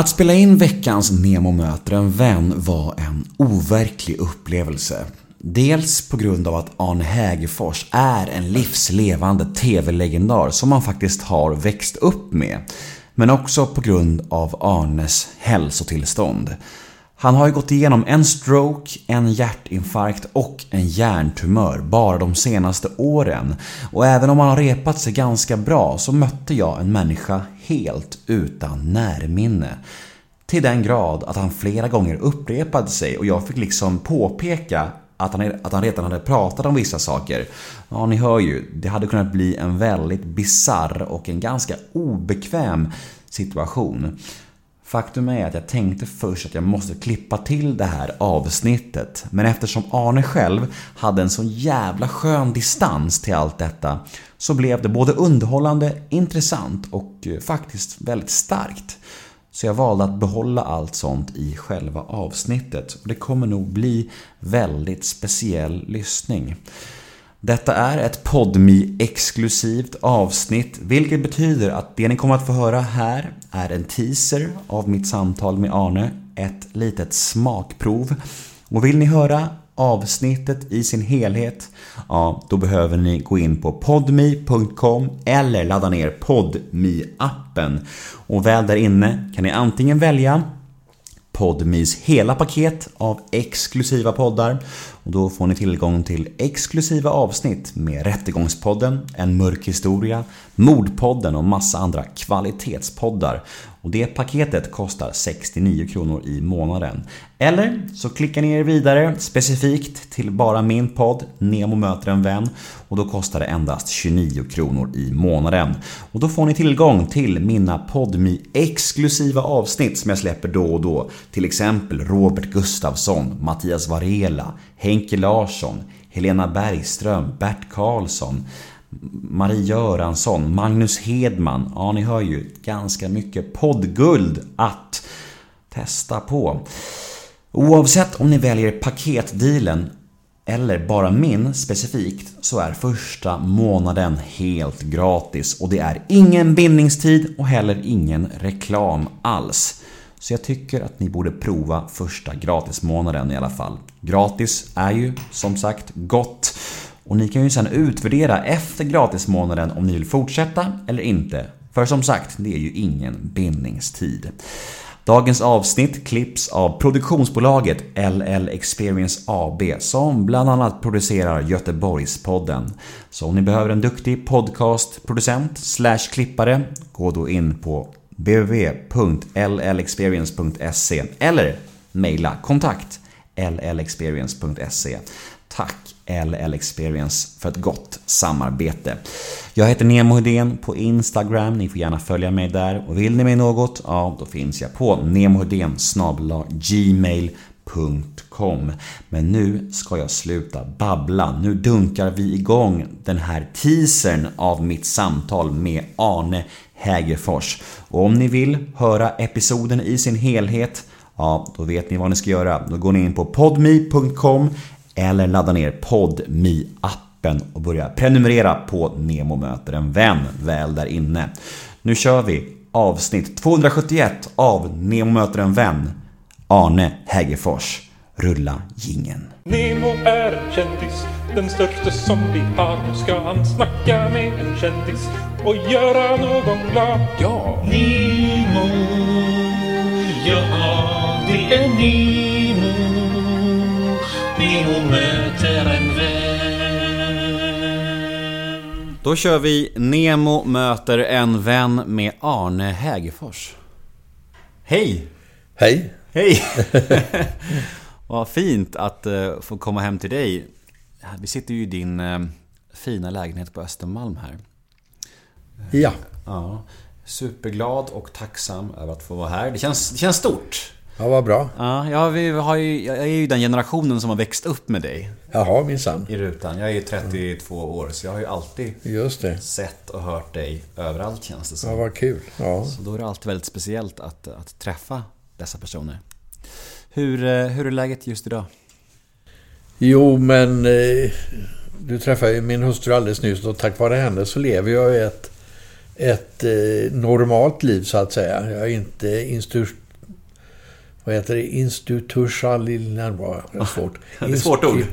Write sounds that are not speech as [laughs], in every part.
Att spela in veckans Nemo möter en vän var en overklig upplevelse. Dels på grund av att Arne Hägerfors är en livslevande TV-legendar som man faktiskt har växt upp med. Men också på grund av Arnes hälsotillstånd. Han har ju gått igenom en stroke, en hjärtinfarkt och en hjärntumör bara de senaste åren. Och även om han har repat sig ganska bra så mötte jag en människa helt utan närminne. Till den grad att han flera gånger upprepade sig och jag fick liksom påpeka att han, att han redan hade pratat om vissa saker. Ja, ni hör ju, det hade kunnat bli en väldigt bizarr och en ganska obekväm situation. Faktum är att jag tänkte först att jag måste klippa till det här avsnittet. Men eftersom Arne själv hade en sån jävla skön distans till allt detta så blev det både underhållande, intressant och eh, faktiskt väldigt starkt. Så jag valde att behålla allt sånt i själva avsnittet. Och det kommer nog bli väldigt speciell lyssning. Detta är ett podmi exklusivt avsnitt, vilket betyder att det ni kommer att få höra här är en teaser av mitt samtal med Arne, ett litet smakprov. Och vill ni höra avsnittet i sin helhet, ja, då behöver ni gå in på podmi.com eller ladda ner podmi appen Och väl där inne kan ni antingen välja Podmis hela paket av exklusiva poddar och då får ni tillgång till exklusiva avsnitt med Rättegångspodden, En mörk historia, Mordpodden och massa andra kvalitetspoddar. Och det paketet kostar 69 kronor i månaden. Eller så klickar ni er vidare specifikt till bara min podd Nemo möter en vän och då kostar det endast 29 kronor i månaden. Och då får ni tillgång till mina podmi exklusiva avsnitt som jag släpper då och då. Till exempel Robert Gustafsson, Mattias Varela, Henke Larsson, Helena Bergström, Bert Karlsson, Marie Göransson, Magnus Hedman. Ja, ni hör ju ganska mycket poddguld att testa på. Oavsett om ni väljer paketdealen eller bara min specifikt så är första månaden helt gratis och det är ingen bindningstid och heller ingen reklam alls. Så jag tycker att ni borde prova första gratismånaden i alla fall. Gratis är ju som sagt gott och ni kan ju sedan utvärdera efter gratismånaden om ni vill fortsätta eller inte. För som sagt, det är ju ingen bindningstid. Dagens avsnitt klipps av produktionsbolaget LL Experience AB som bland annat producerar Göteborgspodden. Så om ni behöver en duktig podcastproducent slash klippare, gå då in på www.llexperience.se eller mejla kontakt llexperience.se. Tack LL Experience för ett gott samarbete. Jag heter Nemo Hedén på Instagram, ni får gärna följa mig där. Och vill ni mig något, ja då finns jag på nemohedén gmail.com Men nu ska jag sluta babbla. Nu dunkar vi igång den här teasern av mitt samtal med Arne Hägerfors. Och om ni vill höra episoden i sin helhet Ja, då vet ni vad ni ska göra. Då går ni in på podme.com eller ladda ner podme appen och börja prenumerera på Nemo möter en vän väl där inne. Nu kör vi avsnitt 271 av Nemo möter en vän. Arne Hägerfors. Rulla gingen. Nemo är en kändis, den största som vi har. Nu ska han snacka med en kändis och göra någon glad. Ja! Nemo, ja det är. Nemo Då kör vi Nemo möter en vän med Arne Hägerfors. Hej! Hej! Hej! [laughs] Vad fint att uh, få komma hem till dig. Vi sitter ju i din uh, fina lägenhet på Östermalm här. Ja. Ja. Superglad och tacksam över att få vara här. Det känns, det känns stort. Ja, vad bra. Ja, vi har ju, jag är ju den generationen som har växt upp med dig Jaha, minsann. i rutan. Jag är ju 32 år, så jag har ju alltid sett och hört dig överallt känns det Ja, som. vad kul. Ja. Så då är det alltid väldigt speciellt att, att träffa dessa personer. Hur, eh, hur är läget just idag? Jo, men eh, du träffade ju min hustru alldeles nyss och tack vare henne så lever jag ett, ett eh, normalt liv så att säga. Jag är inte vad heter det? Institutionaliserad. var det svårt. Det är svårt [laughs] ord.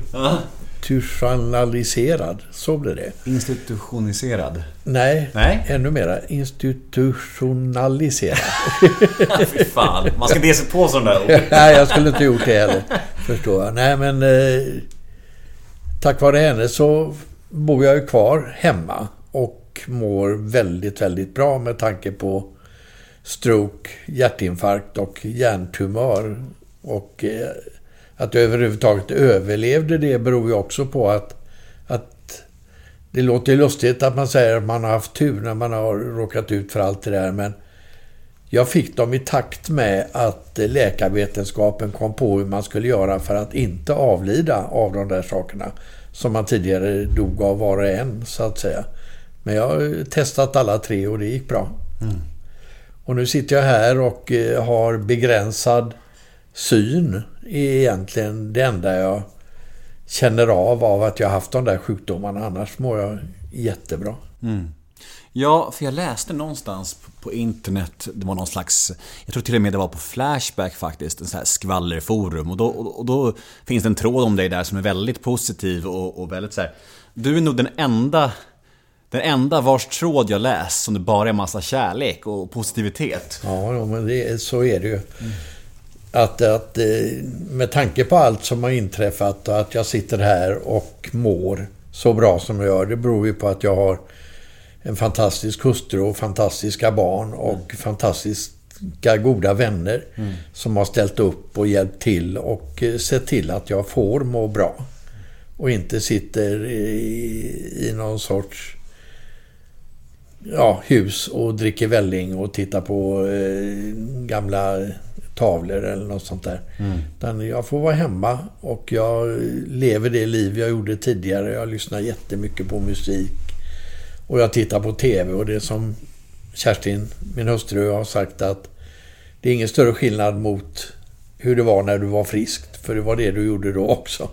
Institutionaliserad. Så blir det. Institutioniserad. Nej, Nej. ännu mera. Institutionaliserad. [laughs] Fy fan. Man ska inte ge sig på sådana där ord. [laughs] Nej, jag skulle inte gjort det heller. Förstår jag. Nej, men eh, tack vare henne så bor jag ju kvar hemma och mår väldigt, väldigt bra med tanke på stroke, hjärtinfarkt och hjärntumör. Och eh, att jag överhuvudtaget överlevde det beror ju också på att, att det låter ju lustigt att man säger att man har haft tur när man har råkat ut för allt det där, men jag fick dem i takt med att läkarvetenskapen kom på hur man skulle göra för att inte avlida av de där sakerna som man tidigare dog av var och en, så att säga. Men jag har testat alla tre och det gick bra. Mm. Och nu sitter jag här och eh, har begränsad syn. är egentligen det enda jag känner av av att jag haft de där sjukdomarna. Annars mår jag jättebra. Mm. Ja, för jag läste någonstans på- internet, det var någon slags, jag tror till och med det var på Flashback faktiskt, en sån här skvallerforum. Och då, och då finns det en tråd om dig där som är väldigt positiv och, och väldigt så här. Du är nog den enda, den enda vars tråd jag läst som det bara är massa kärlek och positivitet. Ja, men det, så är det ju. Att, att eh, med tanke på allt som har inträffat och att jag sitter här och mår så bra som jag gör. Det beror ju på att jag har en fantastisk hustru och fantastiska barn och fantastiska goda vänner som har ställt upp och hjälpt till och eh, sett till att jag får må bra. Och inte sitter i, i någon sorts ja, hus och dricker välling och tittar på eh, gamla tavlor eller något sånt där. Utan jag får vara hemma och jag lever det liv jag gjorde tidigare. Jag lyssnar jättemycket på musik. Och jag tittar på TV och det som Kerstin, min hustru, har sagt att det är ingen större skillnad mot hur det var när du var frisk. För det var det du gjorde då också.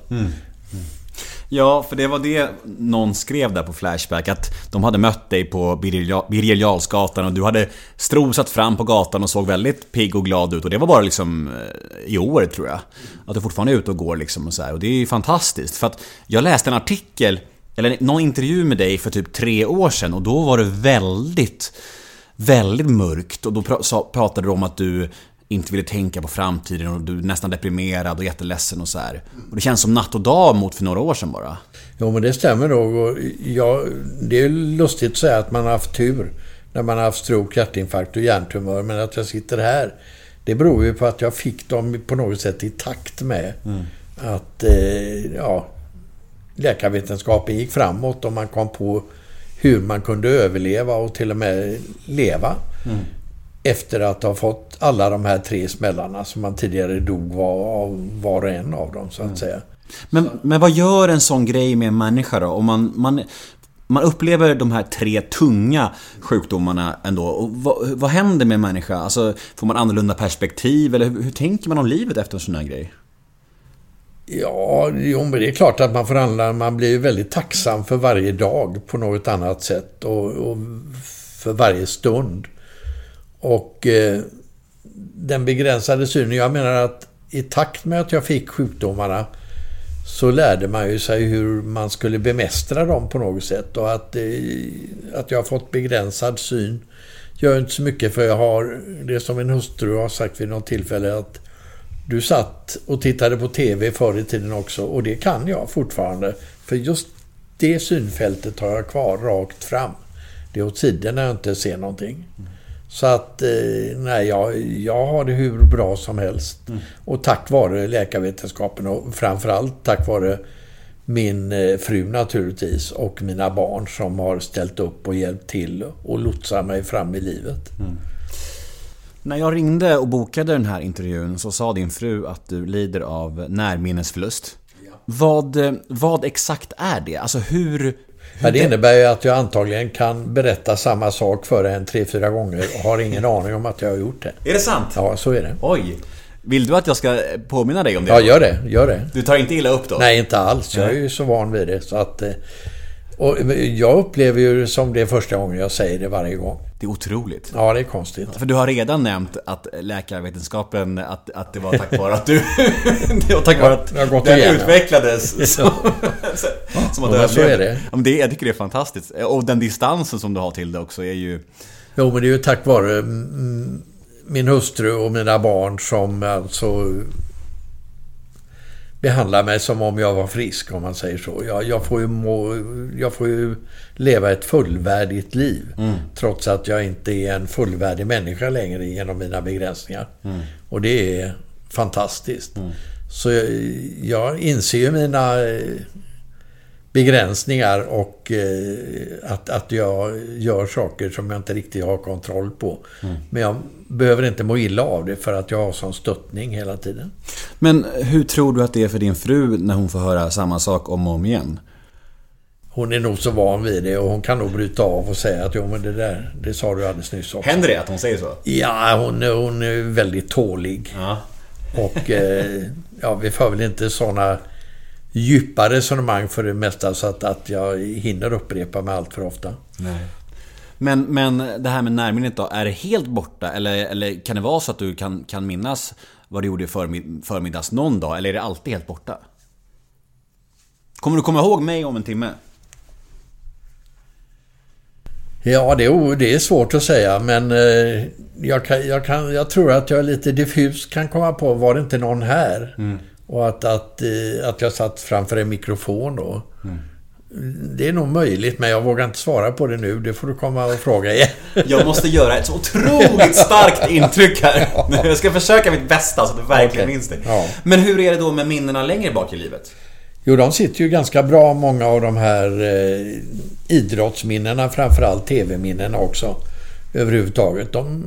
Ja, för det var det någon skrev där på Flashback att de hade mött dig på Birger Jarlsgatan och du hade strosat fram på gatan och såg väldigt pigg och glad ut och det var bara liksom eh, i år tror jag. Att du fortfarande är ute och går liksom och så här. och det är ju fantastiskt för att jag läste en artikel eller någon intervju med dig för typ tre år sedan och då var det väldigt Väldigt mörkt och då pratade du om att du inte ville tänka på framtiden och du är nästan deprimerad och jätteledsen och så här. Och det känns som natt och dag mot för några år sedan bara. Jo, men det stämmer nog. Och jag, det är lustigt att säga att man har haft tur när man har haft stroke, hjärtinfarkt och hjärntumör. Men att jag sitter här, det beror ju på att jag fick dem på något sätt i takt med att eh, ja, läkarvetenskapen gick framåt och man kom på hur man kunde överleva och till och med leva. Efter att ha fått alla de här tre smällarna som man tidigare dog var, av var och en av dem, så att säga. Men, men vad gör en sån grej med en människa då? Om man, man, man upplever de här tre tunga sjukdomarna ändå. Och vad, vad händer med en människa? Alltså, får man annorlunda perspektiv? Eller hur, hur tänker man om livet efter en sån här grej? Ja, jo, men det är klart att man får handla. Man blir ju väldigt tacksam för varje dag på något annat sätt och, och för varje stund. Och eh, den begränsade synen, jag menar att i takt med att jag fick sjukdomarna så lärde man ju sig hur man skulle bemästra dem på något sätt. Och att, eh, att jag har fått begränsad syn gör inte så mycket för jag har, det som min hustru har sagt vid något tillfälle, att du satt och tittade på TV förr i tiden också och det kan jag fortfarande. För just det synfältet har jag kvar rakt fram. Det är åt sidan när jag inte ser någonting. Så att, eh, nej, jag, jag har det hur bra som helst. Och tack vare läkarvetenskapen och framförallt tack vare min eh, fru naturligtvis och mina barn som har ställt upp och hjälpt till och lotsat mig fram i livet. När jag ringde och bokade den här intervjun så sa din fru att du lider av närminnesförlust. Vad, eh, vad exakt är det? Alltså hur... Ja, det innebär ju att jag antagligen kan berätta samma sak för en tre, fyra gånger och har ingen aning om att jag har gjort det. Är det sant? Ja, så är det. Oj! Vill du att jag ska påminna dig om det? Ja, gör det. Gör det. Du tar inte illa upp då? Nej, inte alls. Jag är ju så van vid det. Så att, eh, Och jag upplever ju det som det är första gången jag säger det varje gång. Det är otroligt. Ja, det är konstigt. För du har redan nämnt att läkarvetenskapen, att, att det var tack vare att du... [laughs] det var tack vare att Jag gått den igenom. utvecklades. [laughs] Som, som att Ja, så är det. Ja, det. Jag tycker det är fantastiskt. Och den distansen som du har till det också är ju... Jo, men det är ju tack vare min hustru och mina barn som alltså behandlar mig som om jag var frisk, om man säger så. Jag, jag, får, ju må, jag får ju leva ett fullvärdigt liv. Trots att jag inte är en fullvärdig människa längre genom mina begränsningar. Och det är fantastiskt. Så jag, jag inser ju mina begränsningar och eh, att, att jag gör saker som jag inte riktigt har kontroll på. Men jag behöver inte må illa av det för att jag har sån stöttning hela tiden. Men hur tror du att det är för din fru när hon får höra samma sak om och om igen? Hon är nog så van vid det och hon kan nog bryta av och säga att jo men det där, det sa du alldeles nyss också. Händer det att hon säger så? Ja, hon, är- hon är väldigt tålig. Ja. Och eh, ja, vi för väl inte såna djupa resonemang för det mesta så att, att jag hinner upprepa mig allt för ofta. Nej. Men, men det här med närminnet då, är det helt borta? Eller, eller kan det vara så att du kan, kan minnas vad du gjorde i förmid- förmiddags någon dag? Eller är det alltid helt borta? Kommer du komma ihåg mig om en timme? Ja, det är, det är svårt att säga men eh, jag, kan, jag, kan, jag tror att jag lite diffus kan komma på, var det inte någon här? Och att, att, eh, att jag satt framför en mikrofon då. Det är nog möjligt, men jag vågar inte svara på det nu. Det får du komma och fråga igen. [laughs] Jag måste göra ett så otroligt starkt intryck här. Jag ska försöka mitt bästa så att du verkligen Okej. minns det. Ja. Men hur är det då med minnena längre bak i livet? Jo, de sitter ju ganska bra, många av de här eh, idrottsminnena, framförallt tv-minnena också. Överhuvudtaget. De,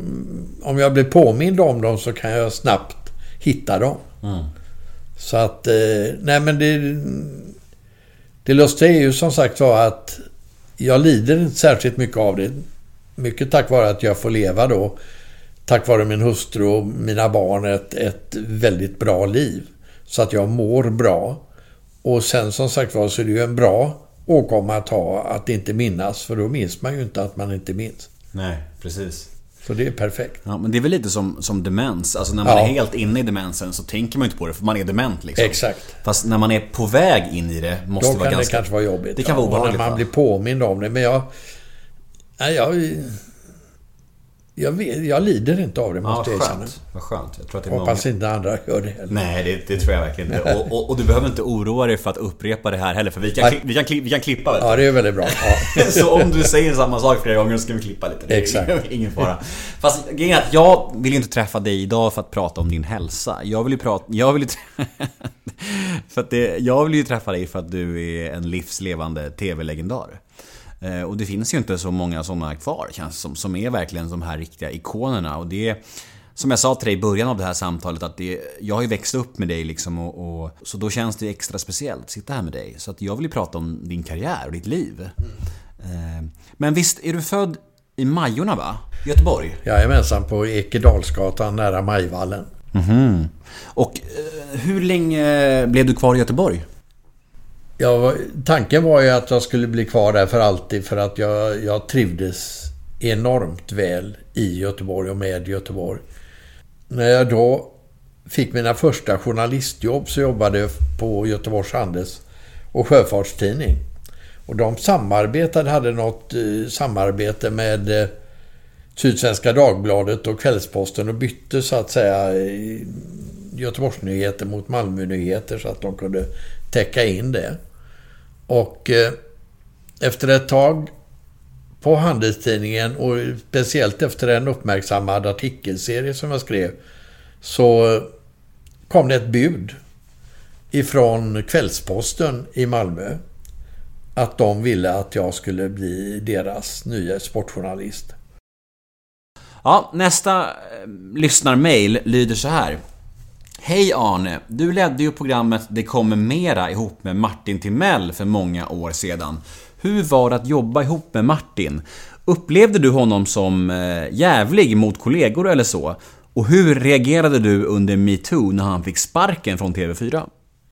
om jag blir påmind om dem så kan jag snabbt hitta dem. Så att, eh, nej men det... Det lustiga är ju som sagt var att jag lider inte särskilt mycket av det. Mycket tack vare att jag får leva då. Tack vare min hustru och mina barn ett, ett väldigt bra liv. Så att jag mår bra. Och sen som sagt var så är det ju en bra åkomma att ha att inte minnas. För då minns man ju inte att man inte minns. Nej, precis. Så det är perfekt. Ja, men det är väl lite som, som demens. Alltså när man Ja. är helt inne i demensen så tänker man inte på det för man är dement liksom. Exakt. Fast när man är på väg in i det måste Då det vara kan ganska... det kanske vara jobbigt. Det kan vara Ja, obehagligt, Och när man va? blir påmind om det. Men jag... Nej, jag... Jag, vet, jag lider inte av det, Ja, måste jag erkänna. skönt. Vad skönt. Jag tror att det är Hoppas många... inte andra gör det heller. Nej, det, det tror jag verkligen inte. Och, och, och du behöver inte oroa dig för att upprepa det här heller, för vi kan, vi kan, vi kan klippa vet du. Ja, det är väldigt bra. Ja. [laughs] Så om du säger samma sak flera gånger så ska vi klippa lite. Det är Exakt. [laughs] Ingen fara. Fast grejen är att jag vill inte träffa dig idag för att prata om din hälsa. Jag vill ju prata... Jag vill ju... [laughs] för att det, jag vill ju träffa dig för att du är en livslevande TV-legendar. Eh, Och det finns ju inte så många sådana kvar känns det som, som är verkligen de här riktiga ikonerna. Och det som jag sa till dig i början av det här samtalet att det, jag har ju växt upp med dig liksom och, och så då känns det extra speciellt att sitta här med dig. Så att jag vill ju prata om din karriär och ditt liv. Eh, Men visst är du född i Majorna va? Göteborg? Jajamensan, på Ekedalsgatan nära Majvallen. Och eh, hur länge blev du kvar i Göteborg? Ja, tanken var ju att jag skulle bli kvar där för alltid för att jag, jag trivdes enormt väl i Göteborg och med Göteborg. När jag då fick mina första journalistjobb så jobbade jag på Göteborgs Handels och Sjöfartstidning. Och de samarbetade, hade något eh, samarbete med eh, Sydsvenska Dagbladet och Kvällsposten och bytte så att säga eh, Göteborgsnyheter mot Malmönyheter så att de kunde täcka in det. Och eh, efter ett tag på Handelstidningen och speciellt efter en uppmärksammad artikelserie som jag skrev så kom det ett bud ifrån Kvällsposten i Malmö att de ville att jag skulle bli deras nya sportjournalist. Ja, nästa eh, lyssnarmail lyder så här. Hej Arne! Du ledde ju programmet Det kommer mera ihop med Martin Timell för många år sedan. Hur var det att jobba ihop med Martin? Upplevde du honom som eh, jävlig mot kollegor eller så? Och hur reagerade du under metoo när han fick sparken från TV4?